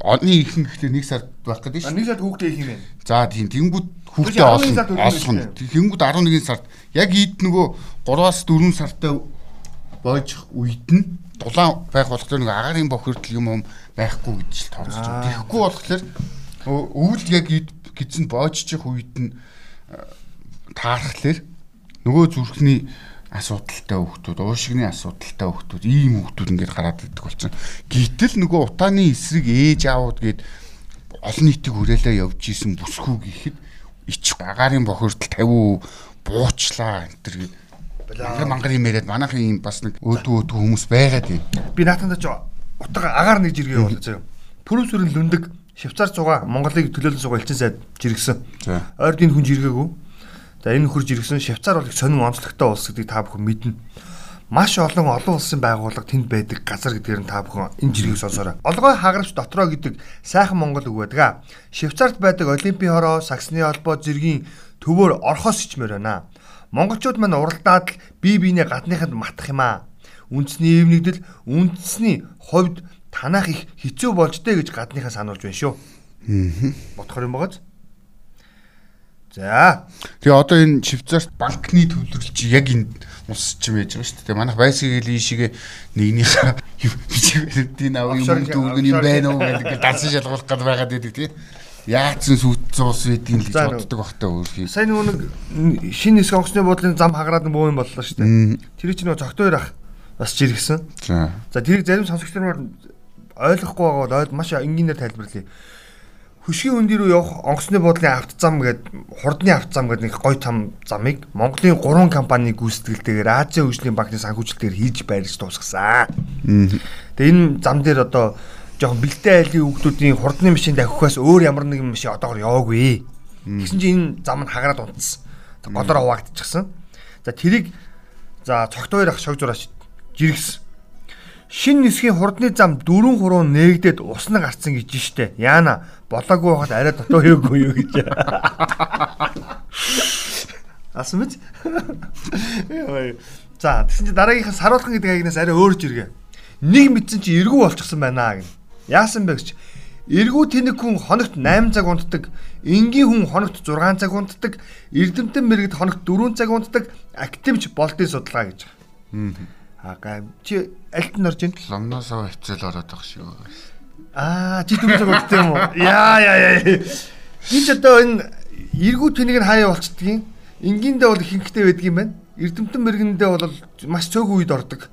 Одны ихэнх гэхлээр нэг сард байх гэдэг шүү. нэг сард хүүхдээ их юм байна. За тийм тэнгууд хүүхдээ 11 олно. Олсон. байна. Тэнгууд 11 сард яг ийд нөгөө 3-аас 4 сартай боожих үед нь дулаан байх болохоор нэг агарын бохирдол юм юм байхгүй гэж л тооцож байна. Тэгэхгүй болохоор өвөл яг гизэн боожчих үед нь э, таархлаар нөгөө зүрхний асуудалтай хүүхдүүд, уушигны асуудалтай хүүхдүүд, ийм хүүхдүүд ингээд гараад ирдэг болсон. Гэтэл нөгөө утааны эсрэг ээж аауд гээд олон нийтийг хүрээлээ явж исэн бүсгүй гэхэд ич агарын бохирдол 50% буучлаа энэ төр гээд мангар мангар юм яриад манайхын ийм бас нэг өөдөө өөдөө хүмүүс байгаад юм. Би наатанда ч утга агаар нэг жиргээ болоо заяа. Пүрэв сүрэн лүндэг Швейцар цугаа Монголыг төлөөлөн цугаа элчин сайд жиргсэн. Ойрд энэ хүн жиргээгүй. За энэ нөхөр жиргсэн Швейцар бол их сонин онцлогтой улс гэдгийг та бүхэн мэднэ. Маш олон олон улсын байгууллага тэнд байдаг газар гэдгээр нь та бүхэн энэ жиргийг сонсоорой. Олгой хагарч дотроо гэдэг сайхан монгол үг байдаг. Швейцарт байдаг Олимпийн хороо, Саксны холбоо зэргийн төвөөр орхоос ичмээр байна. Монголчууд маань уралдаад л бие биенээ гадныханд матах юм аа. Үндэсний эвнэгдэл үндэсний хувьд танах их хэцүү болж дээ гэж гадныхаа сануулж байна шүү. Аа. Бодохоор юм багаз. За, Тэгээ одоо энэ Швейцарт банкны төвлөрөл чи яг энэ ус ч юм яж байгаа шүү дээ. Манайх байсгийг л ийшээгээ нэгнийхээ бичгэрдийн ав юм дүүргэн юм байна уу гэдэг дансан шалгуулах гад байгаад байдаг тий. Яатсан сүйдсэн ус байдгийг л боддог бахтаа өөрхий. нөгөө нэг шинэ нисэх онгоцны буудлын зам хагараад боо юм боллоо шүү дээ. Тэр чинь нөгөө цогтой ах бас жиргсэн. За. За тэрийг зарим сонсогч нар ойлгохгүй байгаа бол маш энгийнээр тайлбарлая. Хөшгийн үн дээр явах онгоцны буудлын авт зам гээд хурдны авт зам гэдэг нэг гой том замыг Монголын 3 компани гүйцэтгэлтэйгээр Азийн хөгжлийн банкны санхүүжилтээр хийж байрлаж дуусгасан. Тэгээ энэ зам дээр одоо жоохон бэлтэй айлын хүүхдүүдийн хурдны машинд авихаас өөр ямар нэгэн машин одоогор яваагүй. Тэгсэн чинь энэ зам нь хагараад унтсан. Голоор хуваагдчихсан. За тэрийг за цогтойр ах шог зураач жиргсэн. Шин нисхийн хурдны зам дөрүн хуруу нээгдээд усна гарцсан гэж штэ. Яана болоогүй байхад арай дотоо хийгээгүй юу гэж. Яа. За тэгсэн чи дараагийнх нь саруулхан гэдэг хаягнаас арай өөр жиргээ. Нэг мэдсэн чи эргүү болчихсон байна гэн. Яасан бэ гэж. Эргүү тэнэг хүн хоногт 8 цаг унтдаг, энгийн хүн хоногт 6 цаг унтдаг, эрдэмтэн мэрэгд хоногт 4 цаг унтдаг, активч болтын судалгаа гэж. Аа гай чи альт нь орж ийн? Ломноосоо хөвцөл ороод байгаа шүү. Аа чи дүн цаг удтай юм уу? Яа яа яа. Би ч одоо энэ эргүү тэнийг нь хаяа болцдгийн. Энгиндээ бол хинхтэй байдгийн байна. Эрдэмтэн мэргэндээ бол маш цөөхөн үед ордог.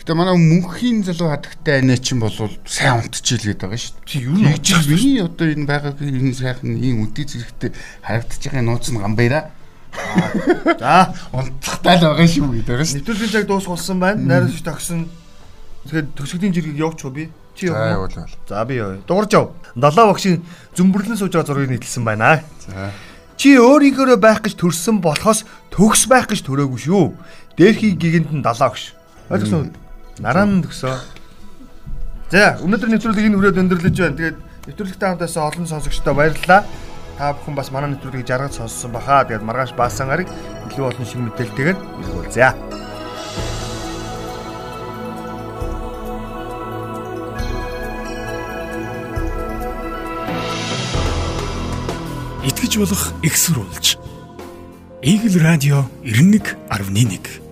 Гэтэ манай мөнхийн залуу хатагтай анаа чинь бол сайн унтчихил гээд байгаа шүү. Чи юу нь Тэгж миний одоо энэ байгаагийн энэ сайхан ийм үнтэй зэрэгтэй харагдаж байгаа нууц нь гамбайраа. За, Унтахтай л байгаа шүү гэдэг байгаа шүү. нэвтрүүлгийн цаг дуусгуулсан байна. Найруулагч тагсан. Тэгэхээр төсөглийн жиргэг явууч уу би? Чи явуул. За би явъя. Дуурж яв. Далаа багшийн зүмбэрлэн сууж байгаа зургийг нийтэлсэн байна. За. Чи өөрийнхөө байх гэж төрсөн болохоос төгс байх гэж төрөөгүй шүү. Дээрхий гигэнд нь далаа багш. Ойлгосон уу? Наран төгсөө. За, өнөөдөр нэвтрүүлгийг энэ хүрээд өндөрлөж байна. Тэгээд нэвтрүүлэгтэй хамтаасан олон сонсогчдоо баярлалаа. Та бүхэн бас манай нэвтрүүлгийг жаргаж сонссон баха. Тэгээд маргааш баасан гарыг илүү олон шиг мэдээлэлтэйгээр ирүүлзээ. итгэж болох экссурулж. Игэл радио 91.1